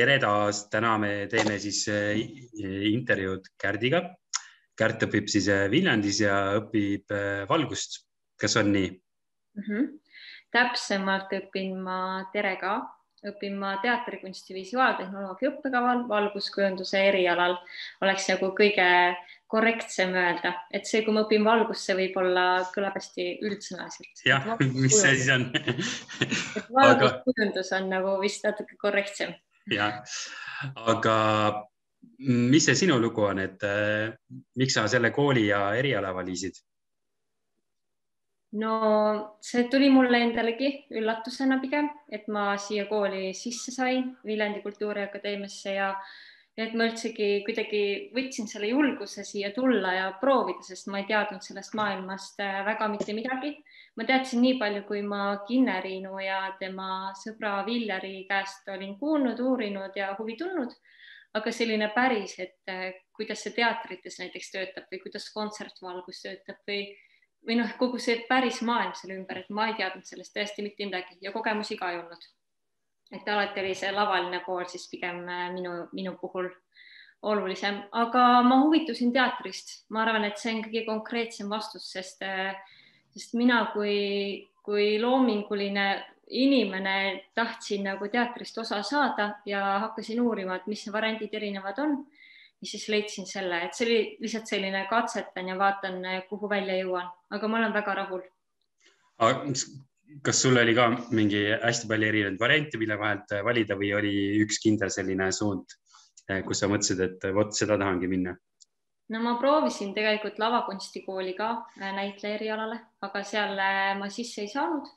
tere taas, täna me teeme siis äh, intervjuud Kärdiga. Kärt õpib siis äh, Viljandis ja õpib äh, valgust. kas on nii mm? -hmm. täpsemalt õpin ma Terega, õpin ma teatrikunsti visuaaltehnoloogia õppekaval valguskujunduse erialal, oleks nagu kõige korrektsem öelda, et see, kui ma õpin valgust, see võib-olla kõlab hästi üldsõnaliselt. jah, mis see siis on valguskujundus on nagu vist natuke korrektsem. Jah, aga mis see sinu lugu on, et äh, miks sa selle kooli ja eriala valisid? no see tuli mulle endalegi üllatusena pigem, et ma siia kooli sisse sain Viljandi Kultuuriakadeemiasse ja et ma üldsegi kuidagi võtsin selle julguse siia tulla ja proovida, sest ma ei teadnud sellest maailmast äh, väga mitte midagi. ma teadsin nii palju, kui ma Kinne-Riinu ja tema sõbra Villari käest olin kuulnud, uurinud ja huvi tundnud. aga selline päris, et äh, kuidas see teatrites näiteks töötab või kuidas kontsertvalgus töötab või või noh, kogu see päris maailm selle ümber, et ma ei teadnud sellest tõesti mitte midagi ja kogemusi ka ei olnud et alati oli see lavaline pool siis pigem äh, minu, minu puhul olulisem, aga ma huvitusin teatrist, ma arvan, et see on kõige konkreetsem vastus, sest, äh, sest mina kui, kui loominguline inimene tahtsin nagu teatrist osa saada ja hakkasin uurima, et mis variandid erinevad on. ja siis leidsin selle, et see oli lihtsalt selline katsetan ja vaatan, kuhu välja jõuan, aga ma olen väga rahul kas sul oli ka mingi hästi palju erinevaid variante, mille vahelt valida või oli üks kindel selline suund, eh, kus sa mõtlesid, et vot seda tahangi minna? no ma proovisin tegelikult lavakunstikooli ka eh, näitleja erialale, aga seal eh, ma sisse ei saanud,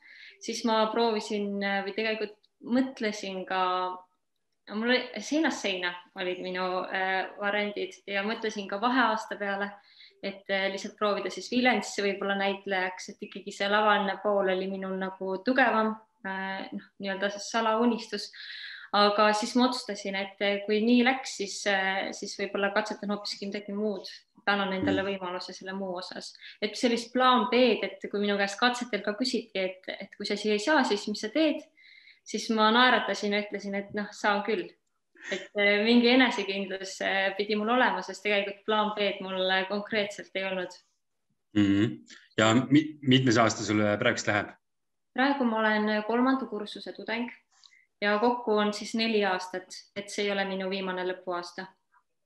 siis ma proovisin või tegelikult mõtlesin ka, mul oli seinast seina olid minu variandid ja mõtlesin ka vaheaasta peale et äh, lihtsalt proovida siis Viljandisse võib-olla näitlejaks, et ikkagi see lavaline pool oli minul nagu tugevam, äh, noh, nii-öelda see salaunistus. aga siis ma otsustasin, et äh, kui nii läks, siis, siis võib-olla katsetan hoopiski midagi muud, annan endale mm. võimaluse selle muu osas, et sellist plaan B-d, et kui minu käest katsetel ka küsiti, et, et kui sa siia ei saa, siis mis sa teed, siis ma naeratasin ja ütlesin, et noh, saan küll et äh, mingi enesekindlus äh, pidi mul olema, sest tegelikult plaan B-d mul äh, konkreetselt ei olnud mm. -hmm. ja mitmes aasta sul praegust läheb? praegu ma olen kolmanda kursuse tudeng ja kokku on siis neli aastat, et see ei ole minu viimane lõpuaasta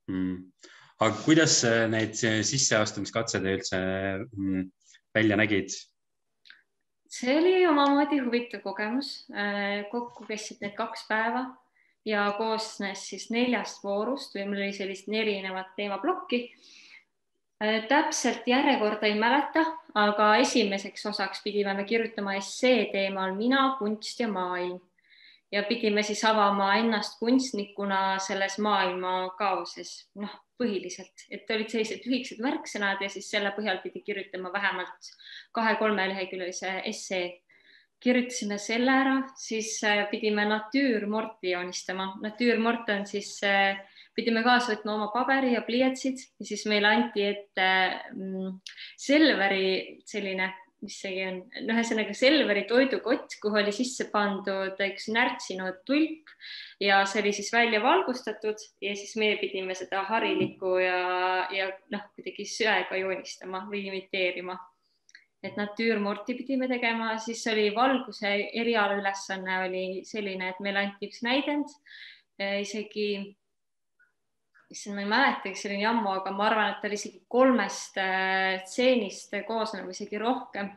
mm.. aga kuidas need sisseastumiskatsed üldse mm, välja nägid? see oli omamoodi huvitav kogemus. kokku kestsid need kaks päeva ja koosnes siis neljast voorust või mul oli sellist erinevat teemaplokki. Äh, täpselt järjekorda ei mäleta, aga esimeseks osaks pidime me kirjutama essee teemal Mina, kunst ja maailm ja pidime siis avama ennast kunstnikuna selles maailma kaoses, noh, põhiliselt, et olid sellised lühikesed märksõnad ja siis selle põhjal pidi kirjutama vähemalt kahe-kolmeleheküljelise essee kirjutasime selle ära, siis äh, pidime natüürmorti joonistama. natüürmort on siis, äh, pidime kaasa võtma oma paberi ja pliiatsid ja siis meile anti ette mm, Selveri selline, mis see on, ühesõnaga Selveri toidukott, kuhu oli sisse pandud üks närtsinud tulp ja see oli siis välja valgustatud ja siis meie pidime seda harilikku ja, ja noh, kuidagi söega joonistama või imiteerima et natüürmurti pidime tegema, siis oli valguse erialaülesanne oli selline, et meile anti üks näidend isegi, issand, ma ei mäletagi, see oli nii ammu, aga ma arvan, et ta oli isegi kolmest äh, stseenist koosnev isegi rohkem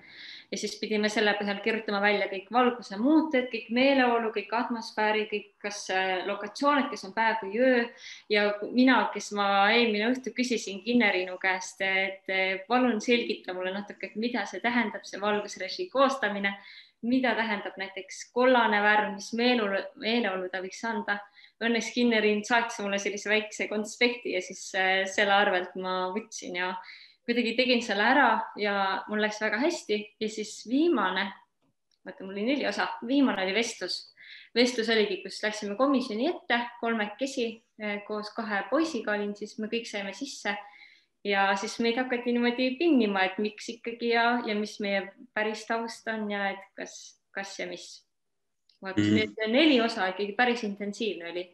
ja siis pidime selle põhjal kirjutama välja kõik valguse muuted, kõik meeleolu, kõik atmosfääri, kõik, kas äh, lokatsioonid, kes on päev või öö. Ja mina, kes ma eelmine õhtu küsisin Kinneriinu käest, et palun selgita mulle natuke, et mida see tähendab, see valgusrežii koostamine, mida tähendab näiteks kollane värv, mis meeleolu, meeleolu ta võiks anda? Õnneks Kinneriin saatis mulle sellise väikse konspekti ja siis äh, selle arvelt ma võtsin ja kuidagi tegin selle ära ja mul läks väga hästi ja siis viimane, vaata, mul oli neli osa, viimane oli vestlus. vestlus oligi, kus läksime komisjoni ette kolmekesi eh, koos kahe poisiga olin, siis me kõik saime sisse ja siis meid hakati niimoodi pinnima, et miks ikkagi ja, ja mis meie päris taust on ja et kas, kas ja mis. vaata mm., need neli osa ikkagi päris intensiivne oli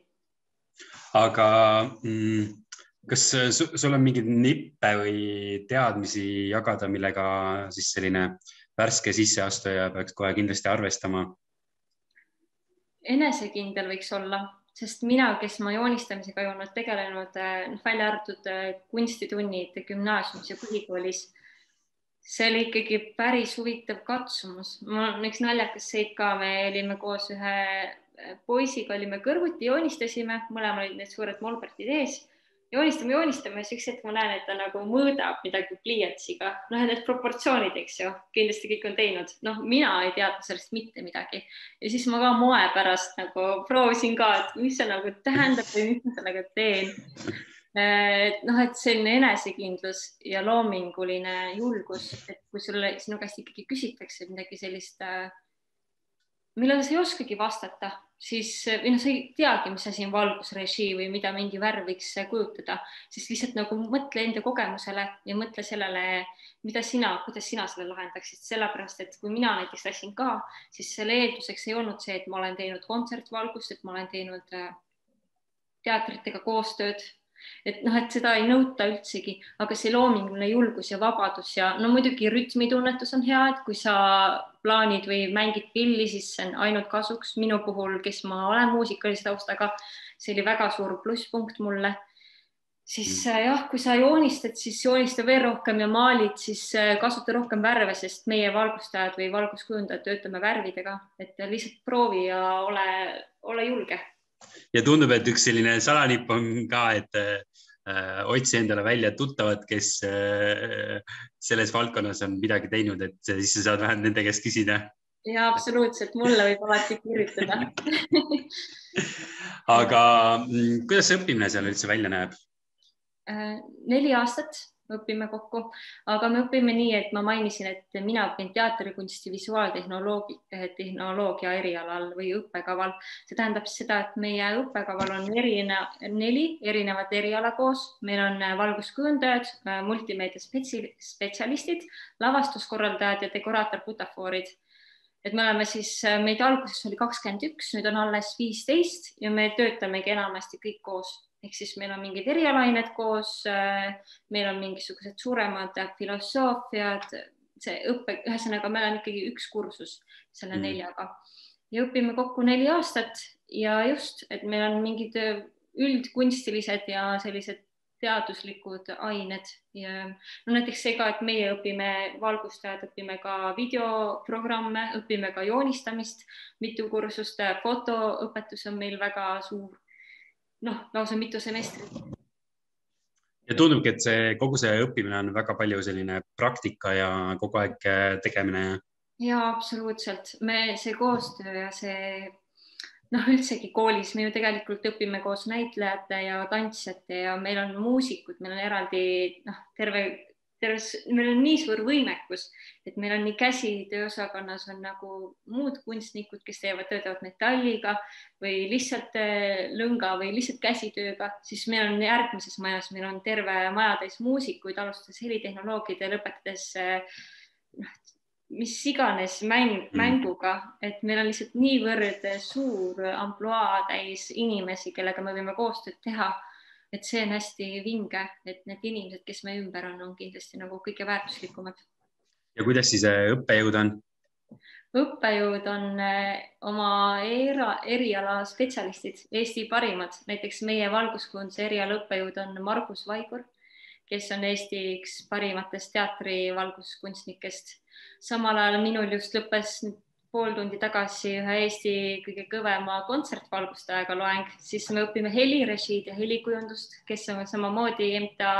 aga mm, kas sul on mingeid nippe või teadmisi jagada, millega siis selline värske sisseastuja peaks kohe kindlasti arvestama? enesekindel võiks olla, sest mina, kes ma joonistamisega ei olnud tegelenud, noh välja arvatud äh, kunstitunnid gümnaasiumis ja põhikoolis, see oli ikkagi päris huvitav katsumus. mul on üks naljakas seik ka, me olime koos ühe äh, poisiga, olime kõrvuti, joonistasime, mõlemal olid need suured molbertid ees joonistame, joonistame, siis üks hetk ma näen, et ta nagu mõõdab midagi pliiatsiga, noh, need proportsioonid, eks ju, kindlasti kõik on teinud, noh, mina ei teadnud sellest mitte midagi. Ja siis ma ka moe pärast nagu proovisin ka, et mis see nagu tähendab või mis ma sellega teen. et noh, et selline enesekindlus ja loominguline julgus, et kui sulle sinu käest ikkagi küsitakse midagi sellist, äh, millele sa ei oskagi vastata siis või noh, sa ei teagi, mis asi on valgusrežii või mida mingi värv võiks kujutada, siis lihtsalt nagu mõtle enda kogemusele ja mõtle sellele, mida sina, kuidas sina selle lahendaksid, sellepärast et kui mina näiteks läksin ka, siis selle eelduseks ei olnud see, et ma olen teinud kontsertvalgust, et ma olen teinud äh, teatritega koostööd et noh, et seda ei nõuta üldsegi, aga see loominguline julgus ja vabadus ja no muidugi rütmitunnetus on hea, et kui sa plaanid või mängid pilli, siis see on ainult kasuks. minu puhul, kes ma olen muusikalise taustaga, see oli väga suur plusspunkt mulle. siis mm. jah, kui sa joonistad, siis joonista veel rohkem ja maalid, siis äh, kasuta rohkem värve, sest meie valgustajad või valguskujundajad töötame värvidega, et lihtsalt proovi ja ole, ole julge ja tundub, et üks selline salanipp on ka, et äh, otsi endale välja tuttavad, kes äh, selles valdkonnas on midagi teinud, et siis sa saad vähemalt nende käest küsida. ja absoluutselt, mulle võib alati kirjutada aga mm, kuidas see õppimine seal üldse välja näeb äh,? neli aastat õpime kokku, aga me õpime nii, et ma mainisin, et mina õpin teatrikunsti visuaaltehnoloogi, eh, tehnoloogia erialal või õppekaval. see tähendab seda, et meie õppekaval on erine, neli erinevat eriala koos, meil on eh, valguskujundajad, eh, multimeedia spetsialistid, lavastuskorraldajad ja dekoraator-butafoorid et me oleme siis, meid alguses oli kakskümmend üks, nüüd on alles viisteist ja me töötamegi enamasti kõik koos ehk siis meil on mingid erialained koos, äh, meil on mingisugused suuremad filosoofiad, see õpe, ühesõnaga, meil on ikkagi üks kursus selle mm. neljaga. Ja õpime kokku neli aastat ja just, et meil on mingid üldkunstilised ja sellised teaduslikud ained. Ja no näiteks see ka, et meie õpime, valgustajad õpime ka videoprogramme, õpime ka joonistamist, mitu kursust, fotoõpetus on meil väga suur noh, lausa mitu semestrit. ja tundubki, et see kogu see õppimine on väga palju selline praktika ja kogu aeg äh, tegemine. ja absoluutselt, me see koostöö ja see noh, üldsegi koolis me ju tegelikult õpime koos näitlejate ja tantsijate ja meil on muusikud, meil on eraldi noh, terve terves, meil on nii suur võimekus, et meil on nii käsitööosakonnas on nagu muud kunstnikud, kes teevad, töötavad metalliga või lihtsalt eh, lõnga või lihtsalt käsitööga, siis meil on järgmises majas, meil on terve maja täis muusikuid, alustades helitehnoloogide ja lõpetades eh, noh, mis iganes mäng, mm. mänguga, et meil on lihtsalt niivõrd suur ampluaa täis inimesi, kellega me võime koostööd teha et see on hästi vinge, et need inimesed, kes meie ümber on, on kindlasti nagu kõige väärtuslikumad. ja kuidas siis äh, õppejõud on? õppejõud on äh, oma era, eriala spetsialistid, Eesti parimad, näiteks meie valguskujunduse eriala õppejõud on Margus Vaigur, kes on Eesti üks parimatest teatrivalguskunstnikest. samal ajal minul just lõppes pool tundi tagasi ühe Eesti kõige kõvema kontsertvalgustajaga loeng, siis me õpime helirežiid ja helikujundust, kes on samamoodi MTA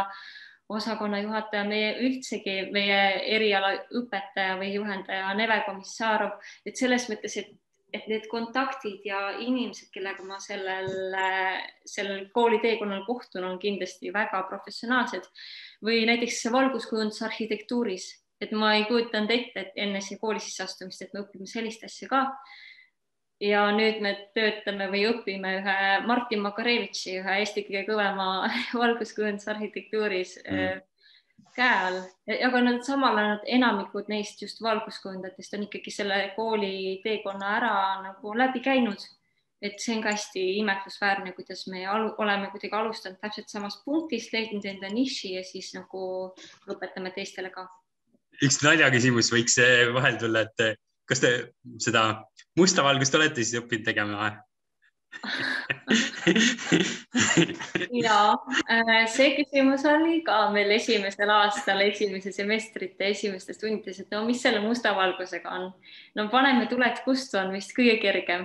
osakonna juhataja, meie üldsegi meie eriala õpetaja või juhendaja Neve Komissarov, et selles mõttes, et et need kontaktid ja inimesed, kellega ma sellel, sellel kooli teekonnal kohtun, on kindlasti väga professionaalsed. Või näiteks valguskujundusarhitektuuris et ma ei kujutanud ette, et enne siia kooli sisseastumist, et me õpime sellist asja ka. ja nüüd me töötame või õpime ühe Martin Makarevitši, ühe Eesti kõige kõvema valguskujundusarhitektuuris mm. käe all, aga nad samal ajal enamikud neist just valguskujundajatest on ikkagi selle kooli teekonna ära nagu läbi käinud et see on ka hästi imetlusväärne, kuidas me alu, oleme kuidagi alustanud täpselt samast punktist, leidnud enda niši ja siis nagu õpetame teistele ka. Üks naljaküsimus võiks vahel tulla, et kas te seda musta valgust olete siis õppinud tegema või? ja äh, see küsimus oli ka meil esimesel aastal, esimese semestrite esimestes tundides, et no mis selle musta valgusega on. no paneme tuled kustu on vist kõige kergem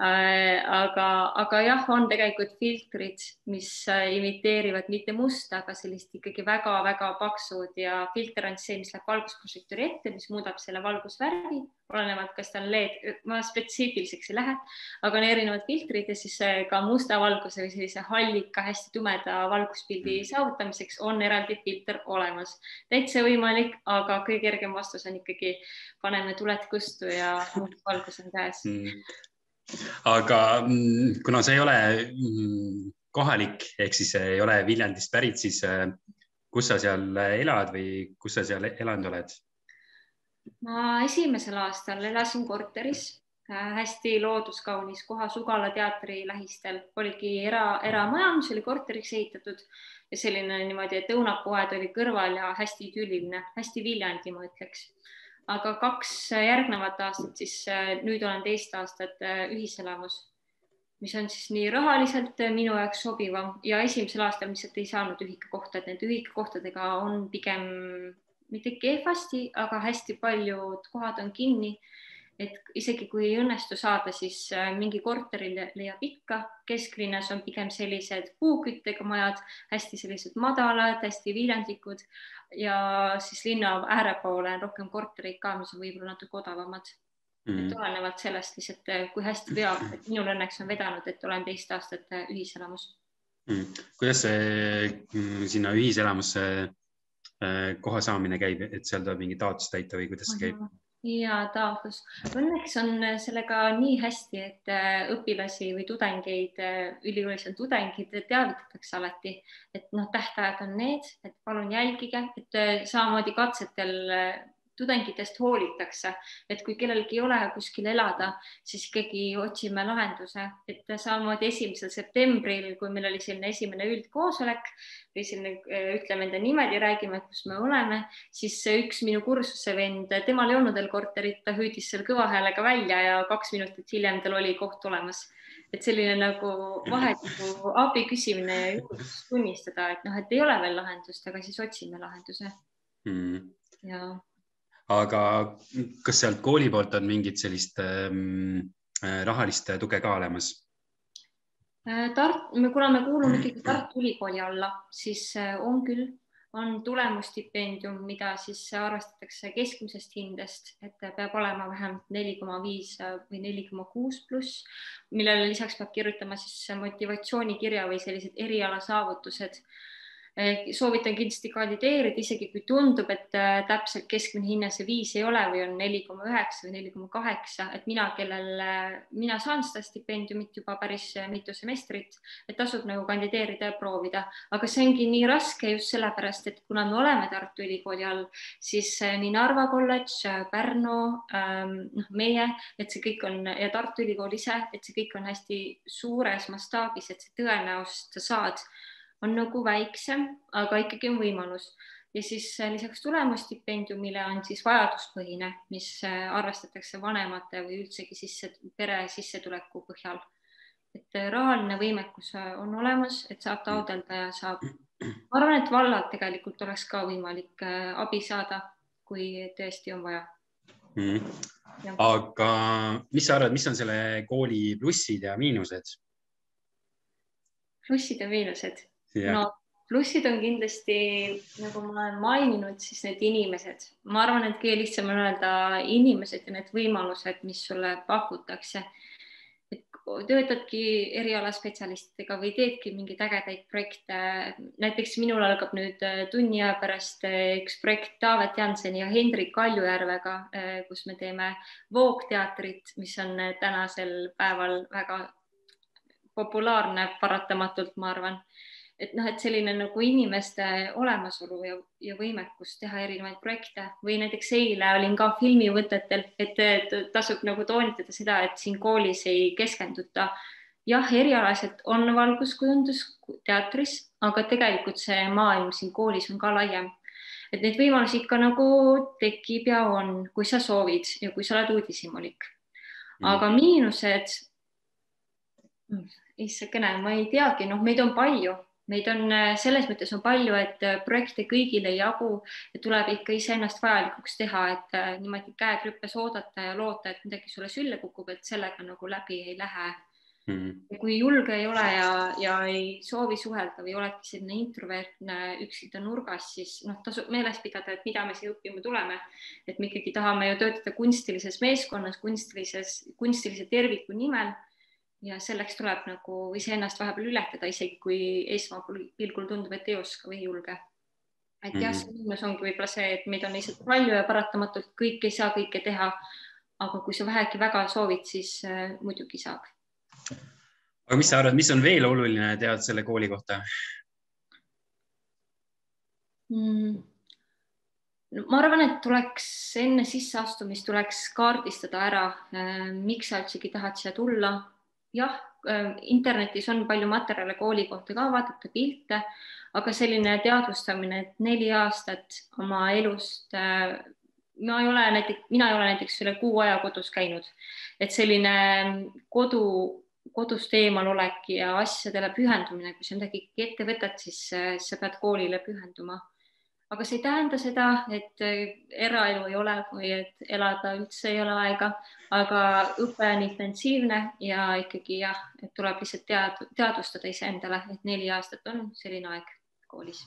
aga, aga jah, on tegelikult filtrid, mis äh, imiteerivad mitte musta, aga sellist ikkagi väga-väga paksud ja filter on see, mis läheb valgusprožektori ette, mis muudab selle valgusvärvi, olenevalt, kas ta on LED, ma spetsiifiliseks ei lähe, aga on erinevad filtrid ja siis äh, ka musta valguse või sellise hallika, hästi tumeda valguspildi mm. saavutamiseks on eraldi filter olemas. täitsa võimalik, aga kõige kergem vastus on ikkagi paneme tuled kustu ja valgus on käes mm aga mm, kuna sa ei ole mm, kohalik ehk siis ei ole Viljandist pärit, siis äh, kus sa seal elad või kus sa seal elanud oled? ma esimesel aastal elasin korteris äh, hästi looduskaunis kohas Ugala teatri lähistel, oligi era, eramaja, mis oli korteriks ehitatud ja selline niimoodi, et õunapoed oli kõrval ja hästi idülliline, hästi Viljandi, ma ütleks aga kaks järgnevat aastat, siis äh, nüüd olen teist aastat äh, ühiselamus, mis on siis nii rahaliselt äh, minu jaoks sobivam ja esimesel aastal lihtsalt ei saanud ühikakohta, et nende ühikakohtadega on pigem mitte kehvasti, aga hästi paljud kohad on kinni et isegi kui ei õnnestu saada, siis mingi korteri leiab ikka, kesklinnas on pigem sellised puuküttega majad, hästi sellised madalad, hästi viljandlikud, ja siis linna äärepoole on rohkem kortereid ka, mis on võib-olla natuke odavamad mm. -hmm. et olenevalt sellest lihtsalt, eh, kui hästi veab, et minul õnneks on vedanud, et olen teist aastat eh, ühiselamus mm.. kuidas see mm, sinna ühiselamusse koha saamine käib, et seal tuleb mingi taotlus täita või kuidas see käib? Ja taotlus. Õnneks on sellega nii hästi, et äh, õpilasi või tudengeid, äh, ülikoolis on tudengid, teavitatakse alati, et noh, tähtajad on need, et palun jälgige, et äh, samamoodi katsetel tudengitest hoolitakse, et kui kellelgi ei ole kuskil elada, siis ikkagi otsime lahenduse, et samamoodi esimesel septembril, kui meil oli selline esimene üldkoosolek või selline, ütleme enda nimed ja räägime, kus me oleme, siis üks minu kursuse vend, temal ei olnud veel korterit, ta hüüdis seal kõva häälega välja ja kaks minutit hiljem tal oli koht olemas. Et selline nagu vahetu abi küsimine ja julgust tunnistada, et noh, et ei ole veel lahendust, aga siis otsime lahenduse. Mm.. ja aga kas sealt kooli poolt on mingit sellist ähm, äh, rahalist tuge ka olemas? Äh, Tart-, kuna me kuulume ikkagi Tartu Ülikooli alla, siis äh, on küll, on tulemusstipendium, mida siis arvestatakse keskmisest hindest, et peab olema vähemalt neli koma viis või neli koma kuus pluss, millele lisaks peab kirjutama siis motivatsioonikirja või sellised erialasaavutused soovitan kindlasti kandideerida, isegi kui tundub, et äh, täpselt keskmine hinne see viis ei ole või on neli koma üheksa või neli koma kaheksa, et mina, kellel, äh, mina saan seda stipendiumit juba päris äh, mitu semestrit, et tasub nagu kandideerida ja proovida, aga see ongi nii raske just sellepärast, et kuna me oleme Tartu Ülikooli all, siis nii Narva kolledž, Pärnu, ähm, noh, meie, et see kõik on ja Tartu Ülikool ise, et see kõik on hästi suures mastaabis, et see tõenäosus, sa saad on nagu väiksem, aga ikkagi on võimalus. Ja siis äh, lisaks tulemusstipendiumile on siis vajaduspõhine, mis äh, arvestatakse vanemate või üldsegi sisse, pere sissetuleku põhjal. et äh, rahaline võimekus on olemas, et saab taotleda ja saab, ma arvan, et vallalt tegelikult oleks ka võimalik abi saada, kui tõesti on vaja. Mm.. aga mis sa arvad, mis on selle kooli plussid ja miinused? plussid ja miinused no plussid on kindlasti, nagu ma olen maininud, siis need inimesed, ma arvan, et kõige lihtsam on öelda inimesed ja need võimalused, mis sulle pakutakse. et töötadki erialaspetsialistidega või teedki mingeid ägedaid projekte. näiteks minul algab nüüd äh, tunni aja pärast äh, üks projekt Taavet Janseni ja Hendrik Kaljujärvega, äh, kus me teeme voogteatrit, mis on tänasel päeval väga populaarne paratamatult, ma arvan et noh, et selline nagu inimeste olemasolu ja, ja võimekus teha erinevaid projekte või näiteks eile olin ka filmivõtetel, et tasub nagu toonitada seda, et siin koolis ei keskenduta jah, erialaselt on valguskujundus teatris, aga tegelikult see maailm siin koolis on ka laiem. et neid võimalusi ikka nagu tekib ja on, kui sa soovid ja kui sa oled uudishimulik. aga mm. miinused, issakene, ma ei teagi, noh, meid on palju meid on äh, selles mõttes on palju, et äh, projekte kõigile ei jagu ja tuleb ikka iseennast vajalikuks teha, et äh, niimoodi käed rüppes oodata ja loota, et midagi sulle sülle kukub, et sellega nagu läbi ei lähe. Mm.. kui julge ei ole ja, ja ei soovi suhelda või oledki selline introvertne üksinda nurgas, siis noh, tasub meeles pidada, et mida me siia õppima tuleme. et me ikkagi tahame ju töötada kunstilises meeskonnas, kunstilises, kunstilise terviku nimel ja selleks tuleb nagu iseennast vahepeal ületada, isegi kui esmapilgul tundub, et ei oska või ei julge. et jah, see miinus ongi võib-olla see, et meid on lihtsalt palju ja paratamatult kõik ei saa kõike teha. aga kui sa vähegi väga soovid, siis äh, muidugi saab. aga mis sa arvad, mis on veel oluline teada selle kooli kohta mm.? No, ma arvan, et tuleks enne sisseastumist tuleks kaardistada ära, äh, miks sa üldsegi tahad siia tulla, jah, ähm, internetis on palju materjale kooli kohta ka, vaadata pilte, aga selline teadvustamine, et neli aastat oma elust äh, ma ei ole näiteks, mina ei ole näiteks üle kuu aja kodus käinud, et selline kodu, kodust eemalolek ja asjadele pühendumine, kui sa midagi ette võtad, siis äh, sa pead koolile pühenduma aga see ei tähenda seda, et äh, eraelu ei ole või et elada üldse ei ole aega, aga õpe on intensiivne ja ikkagi jah, et tuleb lihtsalt tead, teadvustada iseendale, et neli aastat on selline aeg koolis.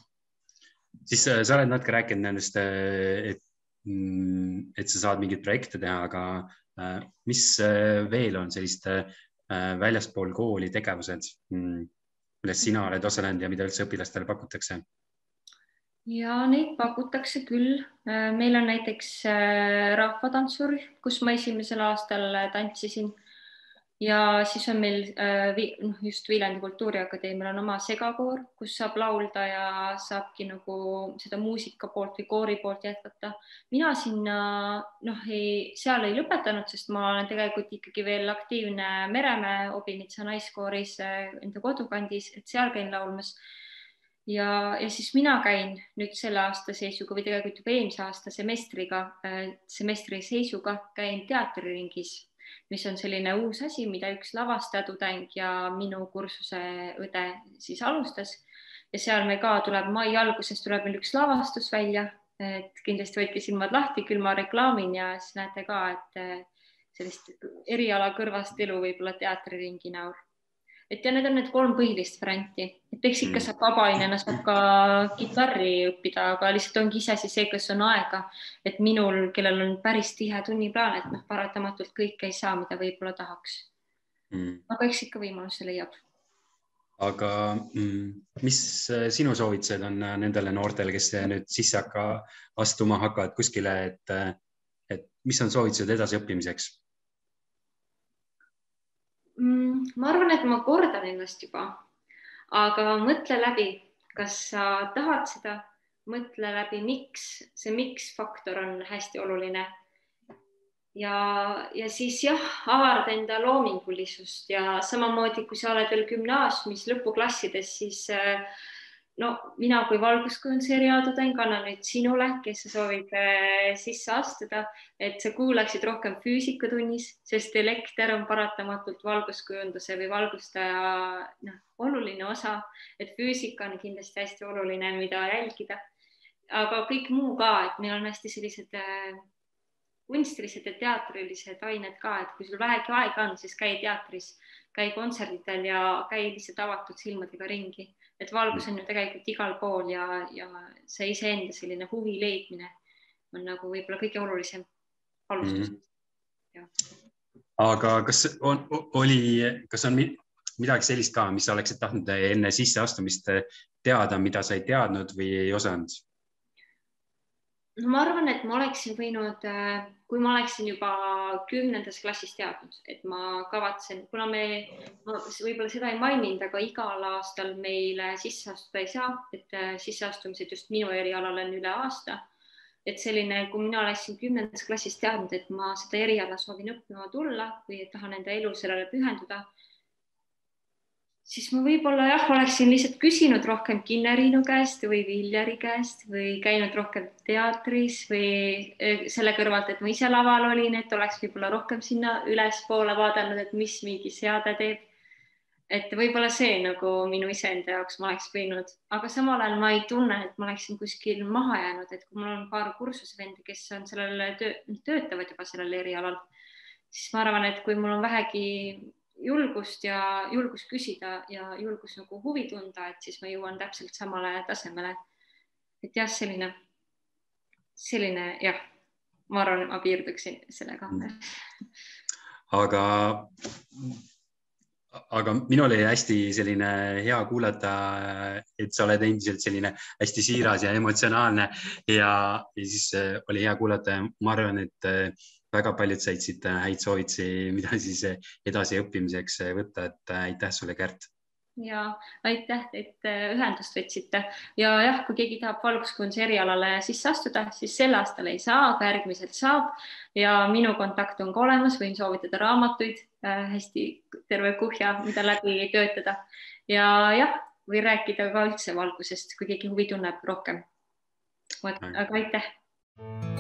siis äh, sa oled natuke rääkinud nendest, äh, et, mm, et sa saad mingeid projekte teha, aga mis veel on sellist väljaspool kooli tegevused, mm, milles sina oled osalenud ja mida üldse õpilastele pakutakse? Ja neid pakutakse küll. Äh, meil on näiteks äh, rahvatantsurühm, kus ma esimesel aastal äh, tantsisin ja siis on meil noh, just Viljandi Kultuuriakadeemial on oma segakoor, kus saab laulda ja saabki nagu seda muusika poolt või koori poolt jätkata. mina sinna noh, ei, seal ei lõpetanud, sest ma olen tegelikult ikkagi veel aktiivne Meremäe Obinitsa naiskooris enda kodukandis, et seal käin laulmas ja, ja siis mina käin nüüd selle aasta seisuga või tegelikult juba eelmise aasta semestriga, äh, semestri seisuga käin teatriringis, mis on selline uus asi, mida üks lavastaja tudeng ja minu kursuse õde siis alustas. ja seal me ka tuleb mai alguses tuleb meil üks lavastus välja, et kindlasti hoidke silmad lahti, küll ma reklaamin ja siis näete ka, et äh, sellist eriala kõrvast elu võib-olla teatriringi näol et ja need on need kolm põhilist varianti, et eks ikka mm. saab vabainena saab ka kitarri õppida, aga lihtsalt ongi iseasi see, kas on aega, et minul, kellel on päris tihe tunniplaan, et noh, paratamatult kõike ei saa, mida võib-olla tahaks mm.. aga eks ikka võimaluse leiab. aga mm, mis äh, sinu soovitused on äh, nendele noortele, kes nüüd sisse hakka, astuma hakkavad kuskile, et, äh, et mis on soovitused edasiõppimiseks? Ma arvan, et ma kordan ennast juba, aga mõtle läbi, kas sa tahad seda, mõtle läbi, miks see miks faktor on hästi oluline. ja, ja siis jah, avarda enda loomingulisust ja samamoodi, kui sa oled veel gümnaasiumis lõpuklassides, siis äh, no mina kui valguskujunduse erialatudeng annan nüüd sinule, kes sa soovid äh, sisse astuda, et sa kuulaksid rohkem füüsikatunnis, sest elekter on paratamatult valguskujunduse või valgustaja noh, oluline osa, et füüsika on kindlasti hästi oluline, mida jälgida. aga kõik muu ka, et meil on hästi sellised äh, kunstilised ja teatrilised ained ka, et kui sul vähegi aega on, siis käi teatris, käi kontserdidel ja käi lihtsalt avatud silmadega ringi et valgus on ju tegelikult igal pool ja, ja see iseenda selline huvi leidmine on nagu võib-olla kõige olulisem alustus mm. -hmm. aga kas on, oli, kas on midagi sellist ka, mis sa oleksid tahtnud enne sisseastumist teada, mida sa ei teadnud või ei osanud? no ma arvan, et ma oleksin võinud, äh, kui ma oleksin juba kümnendas klassis teadnud, et ma kavatsen, kuna me, ma võib-olla seda ei maininud, aga igal aastal meile sisse astuda ei saa, et äh, sisseastumised just minu erialale on üle aasta. et selline, kui mina oleksin kümnendas klassis teadnud, et ma seda eriala soovin õppima tulla või tahan enda elu sellele pühenduda siis ma võib-olla jah, oleksin lihtsalt küsinud rohkem Kinneriinu käest või Viljari käest või käinud rohkem teatris või e, selle kõrvalt, et ma ise laval olin, et oleks võib-olla rohkem sinna ülespoole vaadanud, et mis mingi seade teeb. et võib-olla see nagu minu iseenda jaoks ma oleks võinud, aga samal ajal ma ei tunne, et ma oleksin kuskil maha jäänud, et kui mul on paar kursusevendi, kes on sellel töö, töötavad juba sellel erialal, siis ma arvan, et kui mul on vähegi julgust ja julgust küsida ja julgus nagu huvi tunda, et siis ma jõuan täpselt samale tasemele. et jah, selline, selline jah, ma arvan, et ma piirduksin sellega. Mm.. aga, aga minul oli hästi selline hea kuulata, et sa oled endiselt selline hästi siiras ja emotsionaalne. Ja, ja siis äh, oli hea kuulata ja ma arvan, et äh, väga paljud said siit äh, häid soovitusi, mida siis äh, edasiõppimiseks äh, võtta, et aitäh sulle, Kärt. ja aitäh, et ühendust võtsite. Ja jah, kui keegi tahab valguskunsti erialale sisse astuda, siis sel aastal ei saa, aga järgmisel saab. Ja minu kontakt on ka olemas, võin soovitada raamatuid äh,, hästi terve kuhja, mida läbi töötada. Ja jah, või rääkida ka üldse valgusest, kui keegi huvi tunneb rohkem. vot, aga aitäh